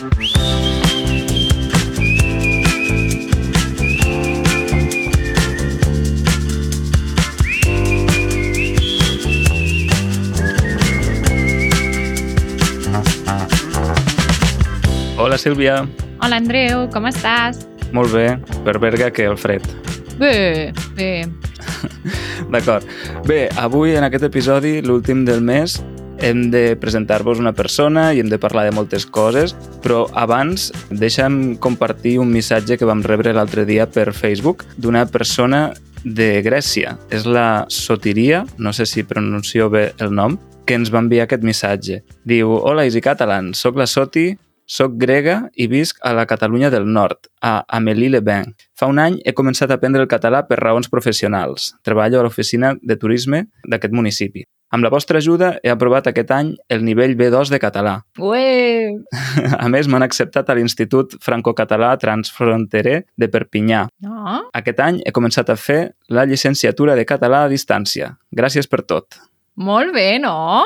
Hola, Sílvia. Hola, Andreu, com estàs? Molt bé, per Berga que el fred. Bé, bé. D'acord. Bé, avui en aquest episodi, l'últim del mes, hem de presentar-vos una persona i hem de parlar de moltes coses, però abans deixa'm compartir un missatge que vam rebre l'altre dia per Facebook d'una persona de Grècia. És la Sotiria, no sé si pronuncio bé el nom, que ens va enviar aquest missatge. Diu, Hola, Easy Catalan, sóc la Soti, soc grega i visc a la Catalunya del Nord, a Amélie-le-Bain. Fa un any he començat a aprendre el català per raons professionals. Treballo a l'oficina de turisme d'aquest municipi. Amb la vostra ajuda he aprovat aquest any el nivell B2 de català. Ué! A més, m'han acceptat a l'Institut Franco-Català Transfronterer de Perpinyà. No? Aquest any he començat a fer la llicenciatura de català a distància. Gràcies per tot. Molt bé, no?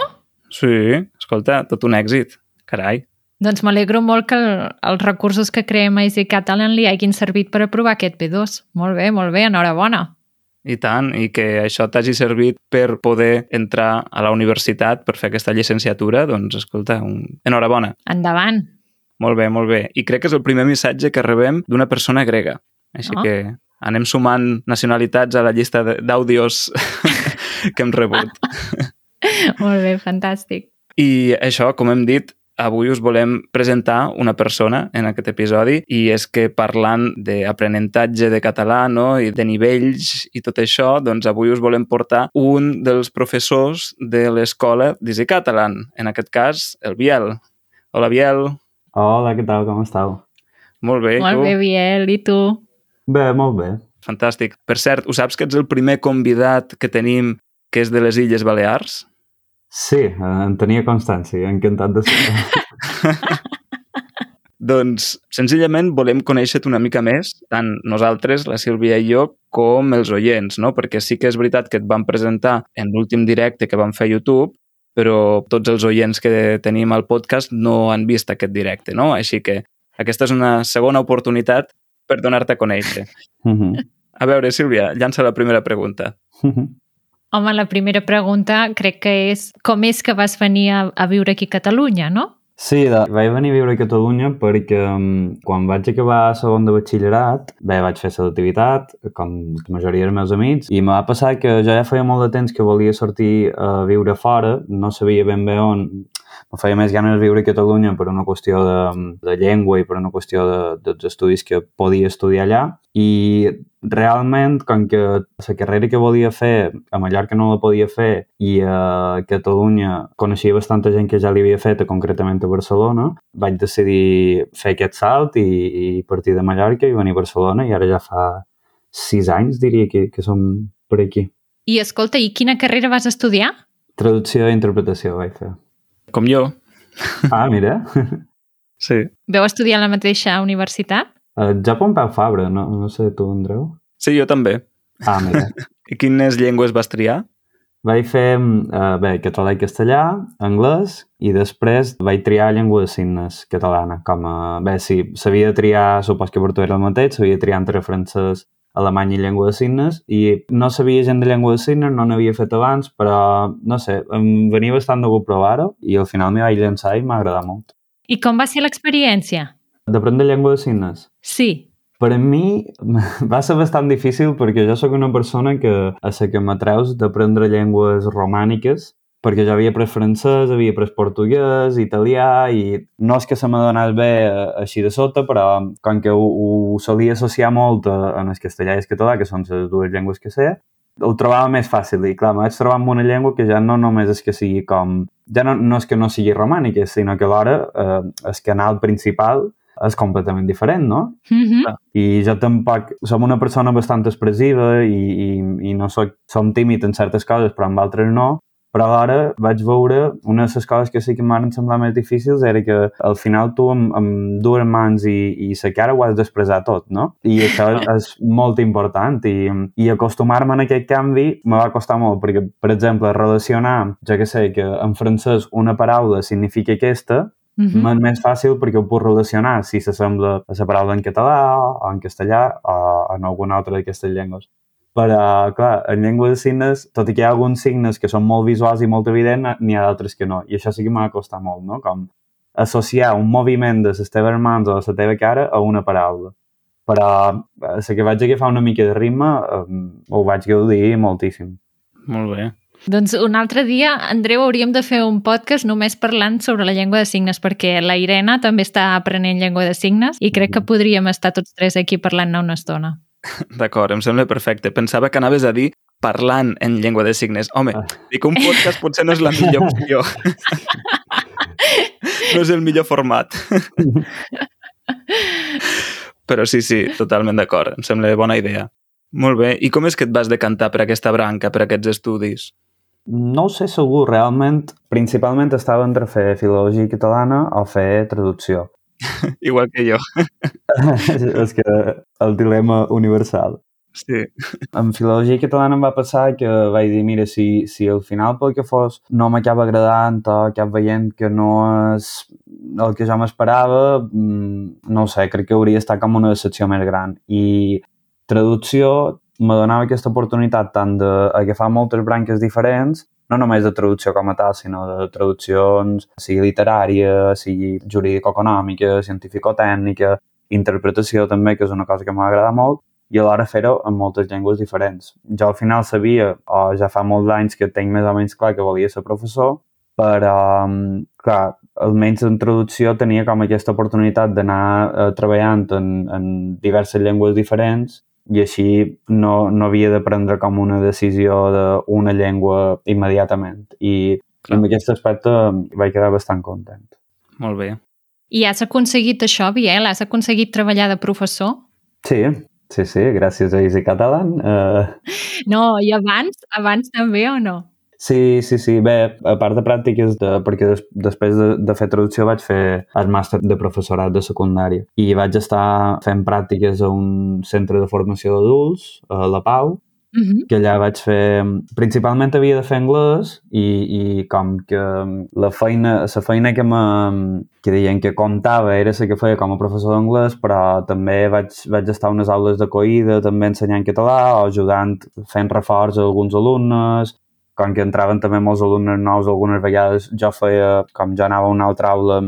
Sí, escolta, tot un èxit. Carai. Doncs m'alegro molt que el, els recursos que creem a Easy Catalan li hagin servit per aprovar aquest B2. Molt bé, molt bé, enhorabona. I tant, i que això t'hagi servit per poder entrar a la universitat per fer aquesta llicenciatura, doncs, escolta, un... enhorabona. Endavant. Molt bé, molt bé. I crec que és el primer missatge que rebem d'una persona grega. Així Oh. que anem sumant nacionalitats a la llista d'àudios que hem rebut. molt bé, fantàstic. I això, com hem dit, avui us volem presentar una persona en aquest episodi i és que parlant d'aprenentatge de català no? i de nivells i tot això, doncs avui us volem portar un dels professors de l'escola d'Easy Catalan, en aquest cas, el Biel. Hola, Biel. Hola, què tal? Com estàu? Molt bé, molt tu? bé, Biel, i tu? Bé, molt bé. Fantàstic. Per cert, ho saps que ets el primer convidat que tenim que és de les Illes Balears? Sí, eh, en tenia constància, encantat de ser. Doncs, senzillament, volem conèixer-te una mica més, tant nosaltres, la Sílvia i jo, com els oients, no? Perquè sí que és veritat que et vam presentar en l'últim directe que vam fer a YouTube, però tots els oients que tenim al podcast no han vist aquest directe, no? Així que aquesta és una segona oportunitat per donar-te a conèixer. Mhm. A veure, Sílvia, llança la primera pregunta. Home, la primera pregunta crec que és com és que vas venir a, a viure aquí a Catalunya, no? Sí, de, vaig venir a viure a Catalunya perquè um, quan vaig acabar segon de batxillerat, bé, vaig fer selectivitat, com la majoria dels meus amics, i me va passar que jo ja feia molt de temps que volia sortir a viure fora, no sabia ben bé on, me feia més ganes viure a Catalunya per una qüestió de, de llengua i per una qüestió de, dels estudis que podia estudiar allà i realment, com que la carrera que volia fer a Mallorca no la podia fer i a Catalunya coneixia bastanta gent que ja l'havia fet, concretament a Barcelona, vaig decidir fer aquest salt i, i partir de Mallorca i venir a Barcelona i ara ja fa sis anys, diria, que, que som per aquí. I escolta, i quina carrera vas estudiar? Traducció i interpretació vaig fer. Com jo. Ah, mira. Sí. Veu estudiar a la mateixa universitat? Uh, ja Pompeu Fabra, no, no sé tu, Andreu? Sí, jo també. Ah, mira. I quines llengües vas triar? vaig fer, uh, bé, català i castellà, anglès, i després vaig triar llengua de signes catalana. Com a, bé, sí, sabia triar, supos que per tu era el mateix, sabia triar entre francès, alemany i llengua de signes, i no sabia gent de llengua de signes, no n'havia fet abans, però, no sé, em venia bastant de gust provar-ho, i al final m'hi vaig llançar i m'ha agradat molt. I com va ser l'experiència? D'aprendre llengua de signes? Sí. Per a mi va ser bastant difícil perquè jo sóc una persona que a la que m'atreus d'aprendre llengües romàniques perquè jo havia après francès, havia après portuguès, italià, i no és que se m'adonés bé eh, així de sota, però com que ho, ho solia associar molt a- en el castellà i el català, que són les dues llengües que sé, ho trobava més fàcil i clar, me vaig trobar amb una llengua que ja no només és que sigui com... Ja no, no és que no sigui romànica, sinó que alhora eh, el canal principal és completament diferent, no? Mm -hmm. I jo tampoc... Som una persona bastant expressiva i, i, i no soc... Som tímid en certes coses, però en altres no. Però alhora vaig veure una de les coses que sí que m'han semblat més difícils era que al final tu amb, amb dues mans i, i la cara ho has d'expressar tot, no? I això és, molt important i, i acostumar-me a aquest canvi me va costar molt perquè, per exemple, relacionar, jo que sé, que en francès una paraula significa aquesta Mm -hmm. Més fàcil perquè ho puc relacionar si s'assembla a la paraula en català o en castellà o en alguna altra d'aquestes llengües. Però, clar, en llengua de signes, tot i que hi ha alguns signes que són molt visuals i molt evidents, n'hi ha d'altres que no. I això sí que m'ha costat molt, no? Com associar un moviment de les teves mans o de la teva cara a una paraula. Però la que vaig agafar una mica de ritme ho vaig gaudir moltíssim. Molt bé. Doncs un altre dia, Andreu, hauríem de fer un podcast només parlant sobre la llengua de signes, perquè la Irene també està aprenent llengua de signes i crec que podríem estar tots tres aquí parlant-ne una estona. D'acord, em sembla perfecte. Pensava que anaves a dir parlant en llengua de signes. Home, ah. dic un podcast potser no és la millor opció. no és el millor format. Però sí, sí, totalment d'acord. Em sembla bona idea. Molt bé. I com és que et vas decantar per aquesta branca, per aquests estudis? No ho sé segur, realment. Principalment estava entre fer filologia catalana o fer traducció. Igual que jo. és que el dilema universal. Sí. En filologia catalana em va passar que vaig dir, mira, si, si al final pel que fos no m'acaba agradant o acab veient que no és el que jo m'esperava, mm, no sé, crec que hauria estat com una decepció més gran. I traducció me donava aquesta oportunitat tant d'agafar moltes branques diferents, no només de traducció com a tal, sinó de traduccions, sigui literària, sigui jurídico-econòmica, científico-tècnica, interpretació també, que és una cosa que m'agrada molt, i alhora fer-ho en moltes llengües diferents. Jo al final sabia, o ja fa molts anys que tinc més o menys clar que volia ser professor, però, mm, clar, almenys en traducció tenia com aquesta oportunitat d'anar eh, treballant en, en diverses llengües diferents i així no, no havia de prendre com una decisió d'una llengua immediatament. I Clar. en aquest aspecte vaig quedar bastant content. Molt bé. I has aconseguit això, Biel? Has aconseguit treballar de professor? Sí, Sí, sí, gràcies a Easy Catalan. Uh... No, i abans? Abans també o no? Sí, sí, sí. Bé, a part de pràctiques, de, perquè des, després de, de fer traducció vaig fer el màster de professorat de secundària i vaig estar fent pràctiques a un centre de formació d'adults, a la Pau, uh -huh. que allà vaig fer... Principalment havia de fer anglès i, i com que la feina, la feina que, me, que deien que comptava era la que feia com a professor d'anglès, però també vaig, vaig estar unes aules d'acollida, també ensenyant català o ajudant, fent reforç a alguns alumnes, com que entraven també molts alumnes nous, algunes vegades jo feia, com jo anava a una altra aula,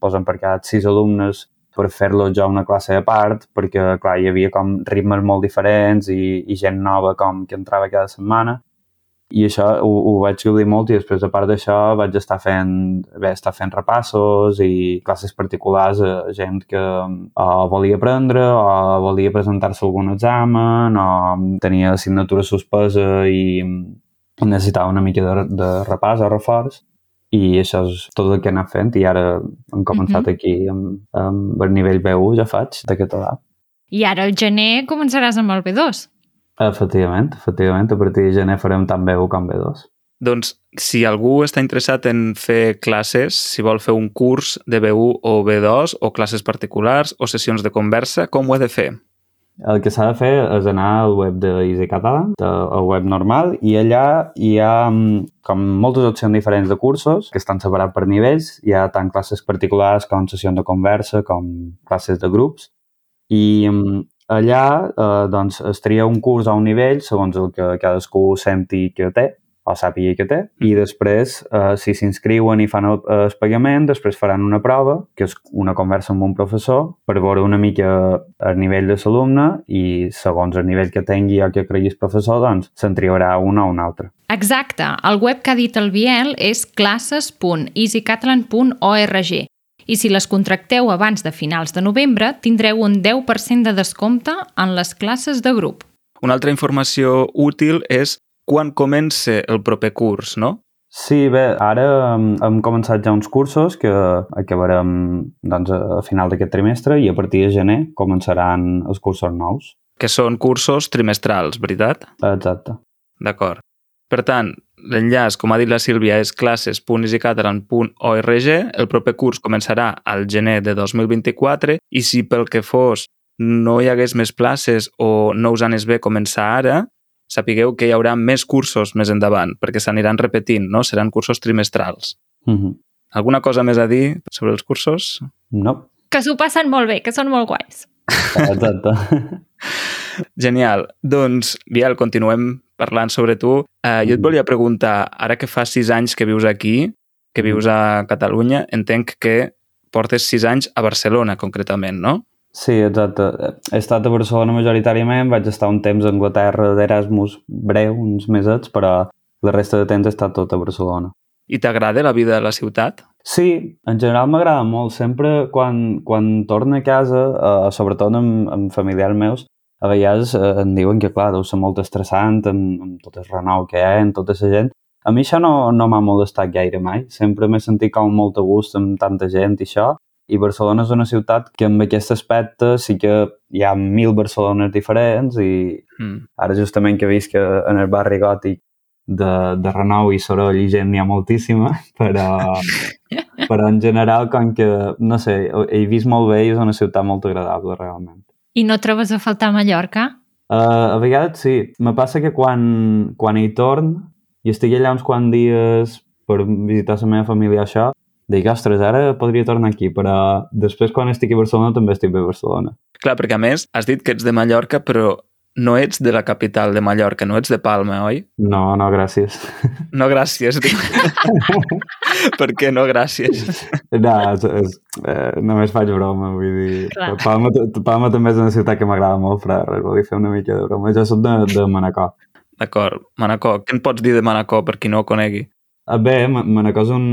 posen per cada sis alumnes, per fer-lo jo una classe a part, perquè, clar, hi havia com ritmes molt diferents i, i gent nova com que entrava cada setmana. I això ho, ho vaig gaudir molt i després, a part d'això, vaig estar fent, bé, estar fent repassos i classes particulars a gent que o volia aprendre o volia presentar-se algun examen o tenia assignatura suspesa i necessitava una mica de, de repàs o reforç i això és tot el que he anat fent i ara hem començat uh -huh. aquí amb, amb el nivell B1 ja faig de català. I ara al gener començaràs amb el B2. Efectivament, efectivament, a partir de gener farem tant B1 com B2. Doncs si algú està interessat en fer classes, si vol fer un curs de B1 o B2 o classes particulars o sessions de conversa, com ho ha de fer? El que s'ha de fer és anar al web de Easy Catalan, al web normal, i allà hi ha mm, com moltes opcions diferents de cursos que estan separats per nivells. Hi ha tant classes particulars com sessions de conversa, com classes de grups. I mm, allà eh, doncs, es tria un curs a un nivell segons el que cadascú senti que té o sàpiga que té, i mm. després, eh, si s'inscriuen i fan el, el pagament, després faran una prova, que és una conversa amb un professor, per veure una mica el nivell de l'alumne i segons el nivell que tingui o que creguis professor, doncs se'n triarà un o un altre. Exacte. El web que ha dit el Biel és classes.easycatalan.org i si les contracteu abans de finals de novembre, tindreu un 10% de descompte en les classes de grup. Una altra informació útil és quan comença el proper curs, no? Sí, bé, ara hem començat ja uns cursos que acabarem doncs, a final d'aquest trimestre i a partir de gener començaran els cursos nous. Que són cursos trimestrals, veritat? Exacte. D'acord. Per tant, l'enllaç, com ha dit la Sílvia, és classes.easycatalan.org. El proper curs començarà al gener de 2024 i si pel que fos no hi hagués més places o no us anés bé començar ara, sapigueu que hi haurà més cursos més endavant, perquè s'aniran repetint, no? Seran cursos trimestrals. Mm -hmm. Alguna cosa més a dir sobre els cursos? No. Que s'ho passen molt bé, que són molt guais. Exacte. Genial. Doncs, Biel, continuem parlant sobre tu. Uh, jo et volia preguntar, ara que fa sis anys que vius aquí, que vius a Catalunya, entenc que portes sis anys a Barcelona, concretament, no? Sí, exacte. He estat a Barcelona majoritàriament, vaig estar un temps a Anglaterra d'Erasmus breu, uns mesets, però la resta de temps he estat tot a Barcelona. I t'agrada la vida a la ciutat? Sí, en general m'agrada molt. Sempre quan, quan torno a casa, eh, sobretot amb, amb familiars meus, a vegades eh, em diuen que, clar, deu ser molt estressant amb, amb tot el renou que hi ha, amb tota la gent. A mi això no, no m'ha molestat gaire mai. Sempre m'he sentit com molt a gust amb tanta gent i això. I Barcelona és una ciutat que amb aquest aspecte sí que hi ha mil Barcelones diferents i Mm. ara justament que visc en el barri gòtic de, de renou i soroll i gent n'hi ha moltíssima, però, però en general, com que, no sé, he vist molt bé i és una ciutat molt agradable, realment. I no trobes a faltar Mallorca? Uh, a vegades sí. Me passa que quan, quan hi torn i estic allà uns quants dies per visitar la meva família això, dic, ostres, ara podria tornar aquí, però després quan estic a Barcelona també estic bé a Barcelona. Clar, perquè a més has dit que ets de Mallorca, però no ets de la capital de Mallorca, no ets de Palma, oi? No, no, gràcies. No, gràcies. per què no, gràcies? No, és, és, eh, només faig broma, vull dir... Clar. Palma, Palma també és una ciutat que m'agrada molt, però res, volia fer una mica de broma. Jo soc de, de Manacor. D'acord. Manacor. Què en pots dir de Manacor per qui no ho conegui? Ah, Bé, Ma- Manacor és un,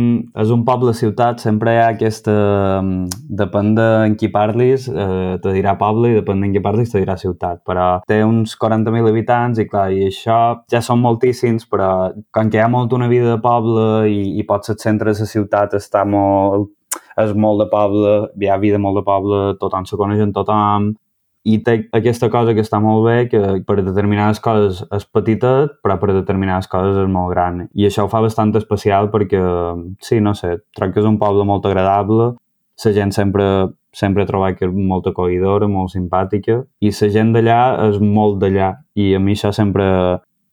és un poble-ciutat, sempre hi ha aquesta... mm, Depèn de en qui parlis, eh, te dirà poble, i depèn d'en qui parlis, te dirà ciutat. Però té uns 40.000 habitants i, clar, i això ja són moltíssims, però com que hi ha molt una vida de poble i, i potser el centre de la ciutat està molt... és molt de poble, hi ha vida molt de poble, tothom se coneix amb tothom, i té aquesta cosa que està molt bé, que per determinades coses és petitet, però per determinades coses és molt gran. I això ho fa bastant especial perquè, sí, no sé, trobo que és un poble molt agradable, la gent sempre, sempre he trobat que és molt acollidora, molt simpàtica, i la gent d'allà és molt d'allà, i a mi això sempre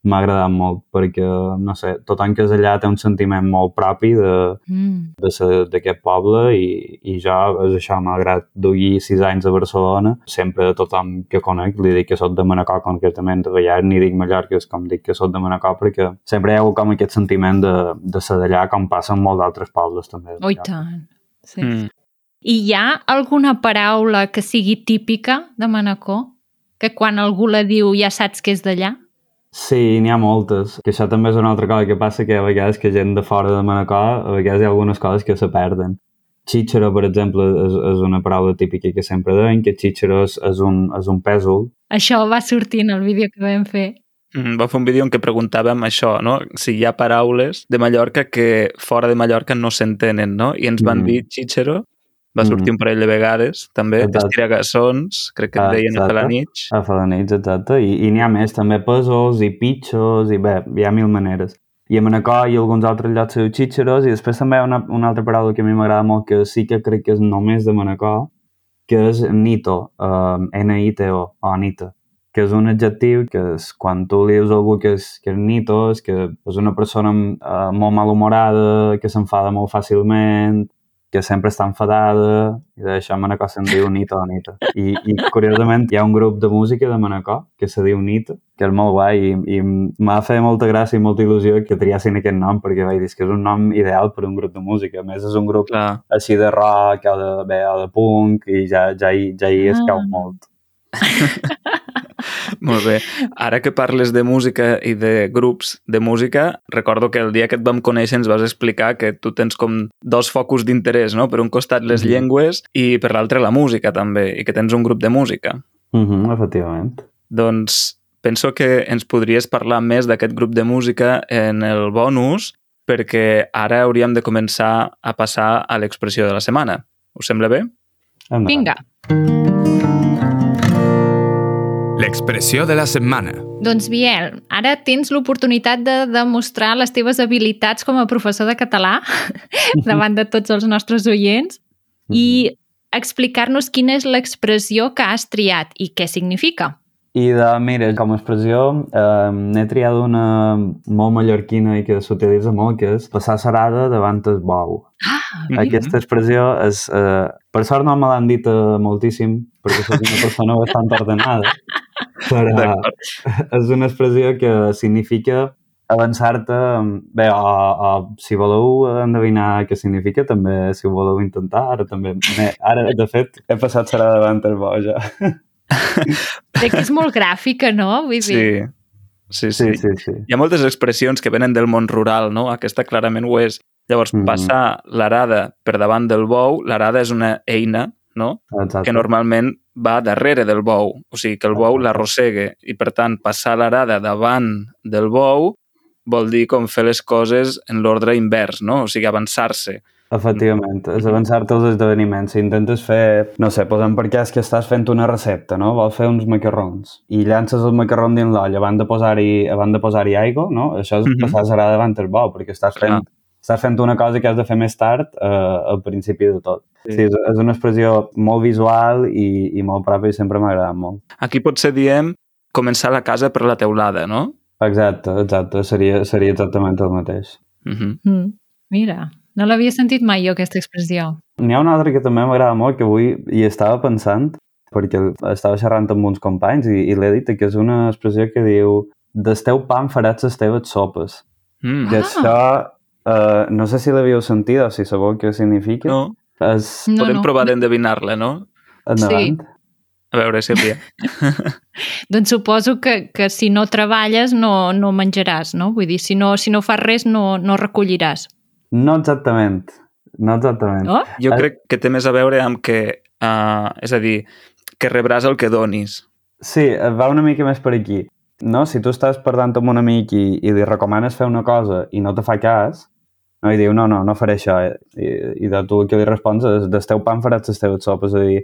m'ha agradat molt, perquè, no sé, tothom que és allà té un sentiment molt propi de, Mm. de d'aquest poble i, i jo, és això, malgrat duir sis anys a Barcelona, sempre a tothom que conec li dic que sóc de Manacor concretament, de vegades ni dic Mallorca, és com dic que sóc de Manacor perquè sempre hi ha com aquest sentiment de, de ser d'allà com passa en molts altres pobles també. de Oh, i tant. Sí. Mm. I hi ha alguna paraula que sigui típica de Manacor? Que quan algú la diu ja saps que és d'allà? Sí, n'hi ha moltes. Que això també és una altra cosa que passa, que a vegades que gent de fora de Manacor, a vegades hi ha algunes coses que se perden. Xíxero, per exemple, és, és una paraula típica que sempre deien, que xíxero és, és, un, és un pèsol, Això va sortir en el vídeo que vam fer. Mm, Va fer un vídeo en què preguntàvem això, no? Si hi ha paraules de Mallorca que fora de Mallorca no s'entenen, no? I ens van Mm. dir xíxero, va sortir Mm. un parell de vegades, també, Exacte. estiragassons, crec que et Ah, deien a exacte. Felanitx. A Felanitx, exacte. I, i n'hi ha més, també pèsols i pitxos, i bé, hi ha mil maneres. I a Manacor i alguns altres llocs se diu xíxeros, i després també hi ha una, una altra paraula que a mi m'agrada molt, que sí que crec que és només de Manacor, que és nito, um, N-I-T-O, o nita, que és un adjectiu que és, quan tu li dius a algú que és, que és nito, és que és una persona uh, molt malhumorada, que s'enfada molt fàcilment, que sempre està enfadada, i d'això a Manacor se'n diu Nita o Nita. I, I, curiosament, hi ha un grup de música de Manacor que se diu Nita, que és molt guai, i, i m'ha fet molta gràcia i molta il·lusió que triassin aquest nom, perquè vaig dir "És que és un nom ideal per un grup de música. A més, és un grup Clar. així de rock o de, bé, o de punk, i ja, ja, hi, ja hi escau Ah. molt. Molt bé. Ara que parles de música i de grups de música, recordo que el dia que et vam conèixer ens vas explicar que tu tens com dos focus d'interès, no? Per un costat les Mhm. llengües i per l'altre la música també, i que tens un grup de música. Mm -hmm, efectivament. Doncs penso que ens podries parlar més d'aquest grup de música en el bonus, perquè ara hauríem de començar a passar a l'expressió de la setmana. Us sembla bé? Endavant. Vinga. L'expressió de la setmana. Doncs, Biel, ara tens l'oportunitat de demostrar les teves habilitats com a professor de català davant de tots els nostres oients i explicar-nos quina és l'expressió que has triat i què significa. I de, mira, com a expressió, eh, n'he triat una molt mallorquina i que s'utilitza molt, que és passar serada davant el bou. Ah, mira. Aquesta expressió és... Eh, per sort no me l'han dit eh, moltíssim, perquè soc una persona bastant ordenada, però D'acord. és una expressió que significa avançar-te... Bé, o, o si voleu endevinar què significa, també, si ho voleu intentar, ara també... Ara, de fet, he passat serà davant el bo, ja. crec que és molt gràfica, no? Vull dir, Sí. Sí, sí. Sí, sí, sí. Hi ha moltes expressions que venen del món rural, no? Aquesta clarament ho és. Llavors, Mhm. passar l'arada per davant del bou, l'arada és una eina, no? Exacte. que normalment va darrere del bou, o sigui que el bou l'arrossegue i per tant passar l'arada davant del bou vol dir com fer les coses en l'ordre invers, no? O sigui, avançar-se. Efectivament, és avançar-te als esdeveniments. Si intentes fer, no sé, posem per cas que estàs fent una recepta, no? Vols fer uns macarrons i llances el macarró dins l'olla abans de posar-hi abans de posar-hi aigua, no? Això és Mhm. passar serà davant el bou, perquè estàs fent, estàs fent una cosa que has de fer més tard eh, al principi de tot. Sí. Sí, és, és una expressió molt visual i, i molt pròpia i sempre m'ha agradat molt. Aquí potser diem començar la casa per la teulada, no? Exacte, exacte, seria, seria exactament el mateix. Uh -huh. Mm, mira, no l'havia sentit mai jo, aquesta expressió. N'hi ha una altra que també m'agrada molt, que avui hi estava pensant, perquè estava xerrant amb uns companys i, i l'he dit, que és una expressió que diu del teu pa en faràs les teves sopes. Mm. Que això, eh, no sé si l'havíeu sentit o si sabeu què significa. No? És No, Podem no. provar d'endevinar-la, no? endavant. A veure, Sílvia. Doncs suposo que, que si no treballes no, no menjaràs, no? Vull dir, si no, si no fas res no, no recolliràs. No exactament. No exactament. No? Jo Eh. crec que té més a veure amb que... Uh, és a dir, que rebràs el que donis. Sí, va una mica més per aquí. No? Si tu estàs parlant amb un amic i, i li recomanes fer una cosa i no te fa cas, no? i diu, no, no, no faré això. eh? I, i de tu el que li respons és, del teu pa en faràs les teves sopes. És a dir,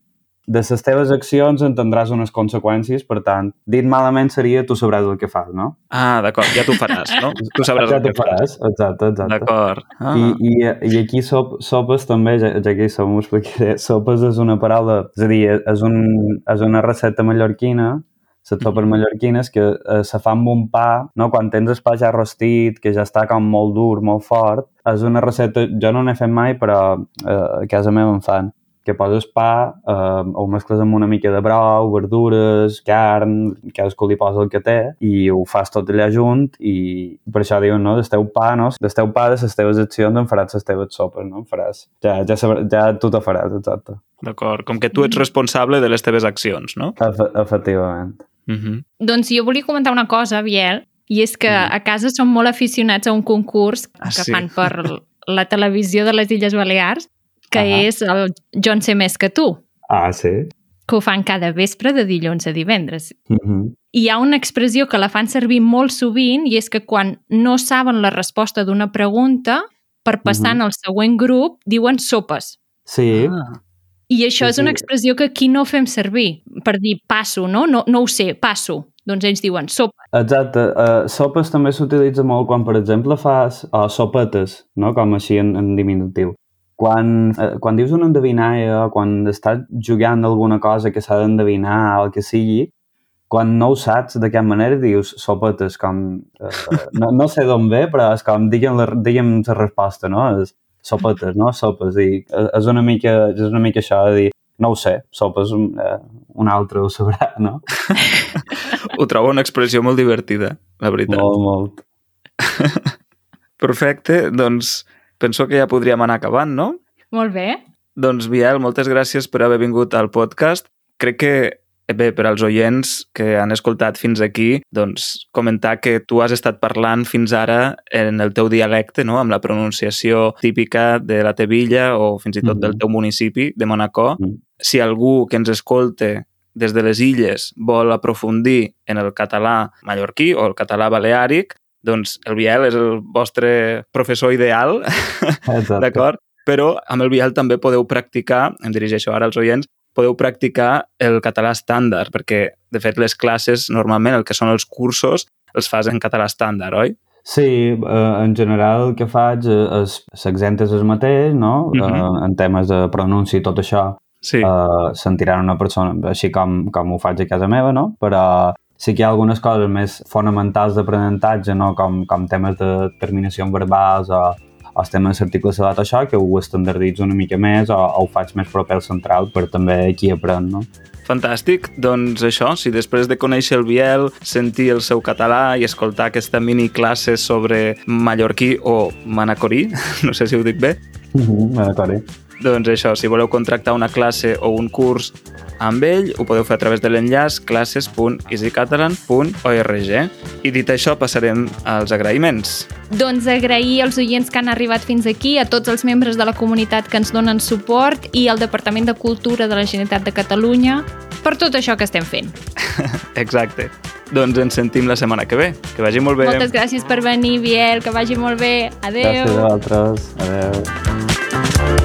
de les teves accions entendràs unes conseqüències, per tant, dit malament seria tu sabràs el que fas, no? Ah, d'acord, ja t'ho faràs, no? Tu sabràs ja el que t'ho faràs. Exacte, exacte. D'acord. Ah. I, i, I aquí sop, sopes també, ja, ja que hi som, ho explicaré, sopes és una paraula, és a dir, és, un, és una recepta mallorquina, les sopes Mhm. mallorquines que eh, se fa amb un pa, no? quan tens el pa ja rostit, que ja està com molt dur, molt fort, és una recepta, jo no n'he fet mai, però eh, a casa meva en fan, que poses pa, eh, ho mescles amb una mica de brou, verdures, carn, cadascú li posa el que té, i ho fas tot allà junt, i per això diuen, no?, del teu pa, no?, del teu pa, de les teves accions, en faràs les teves sopes, no?, en faràs. Ja, ja, sabrà, ja tu te faràs, exacte. D'acord, com que tu ets responsable de les teves accions, no? Efe, efectivament. Uh -huh. Doncs jo volia comentar una cosa, Biel, i és que Mhm. a casa som molt aficionats a un concurs Ah, que sí? fan per la televisió de les Illes Balears, que Ahà. és el Jo en sé més que tu, Ah, sí? que ho fan cada vespre de dilluns a divendres. Mm -hmm. I hi ha una expressió que la fan servir molt sovint i és que quan no saben la resposta d'una pregunta, per passar Mhm. al següent grup, diuen sopes. Sí, Ah. I això Sí, és una expressió que aquí no fem servir per dir passo, no? No, no ho sé, passo. Doncs ells diuen sopa. Exacte. Uh, sopes també s'utilitza molt quan, per exemple, fas uh, sopetes, no? com així en, en diminutiu. Quan, uh, quan dius una endevinalla o quan estàs jugant alguna cosa que s'ha d'endevinar o el que sigui, quan no ho saps de cap manera dius sopetes, com... Uh, no, no sé d'on ve, però és com, digue'm la, digue'm la resposta, no? És sopetes, no? Sopes. I eh, és una mica, és una mica això de dir, no ho sé, sopes, un, uh, un altre ho sabrà, no? Ho trobo una expressió molt divertida, la veritat. Molt, molt. Perfecte, doncs penso que ja podríem anar acabant, no? Molt bé. Doncs, Biel, moltes gràcies per haver vingut al podcast. Crec que, eh, bé, per als oients que han escoltat fins aquí, doncs comentar que tu has estat parlant fins ara en el teu dialecte, no? amb la pronunciació típica de la Tevilla o fins i tot Mhm. del teu municipi, de Monacó. Mhm. Si algú que ens escolte des de les illes vol aprofundir en el català mallorquí o el català baleàric, doncs el Biel és el vostre professor ideal. D'acord? Però amb el Biel també podeu practicar, em dirigeixo ara als oients, podeu practicar el català estàndard, perquè, de fet, les classes, normalment, el que són els cursos, els fas en català estàndard, oi? Sí, eh, en general el que faig eh, és és el mateix, no? Mhm. eh, en temes de pronunci i tot això. Sí. uh, sentiran una persona, així com, com ho faig a casa meva, no? Però sí que hi ha algunes coses més fonamentals d'aprenentatge, no? com, com temes de terminacions verbals o, o els temes d'articles de això, que ho estandarditzo una mica més o, o ho faig més proper al central per també qui aprèn, no? Fantàstic, doncs això, si després de conèixer el Biel, sentir el seu català i escoltar aquesta mini classe sobre mallorquí o manacorí, no sé si ho dic bé, Uh -huh, D'acord. Doncs això, si voleu contractar una classe o un curs amb ell, ho podeu fer a través de l'enllaç classes.easycatalan.org. I dit això, passarem als agraïments. Doncs agrair als oients que han arribat fins aquí, a tots els membres de la comunitat que ens donen suport i al Departament de Cultura de la Generalitat de Catalunya per tot això que estem fent. Exacte. Doncs ens sentim la setmana que ve. Que vagi molt bé. Moltes gràcies per venir, Biel, que vagi molt bé. Adéu. Gràcies a vosaltres. Adéu.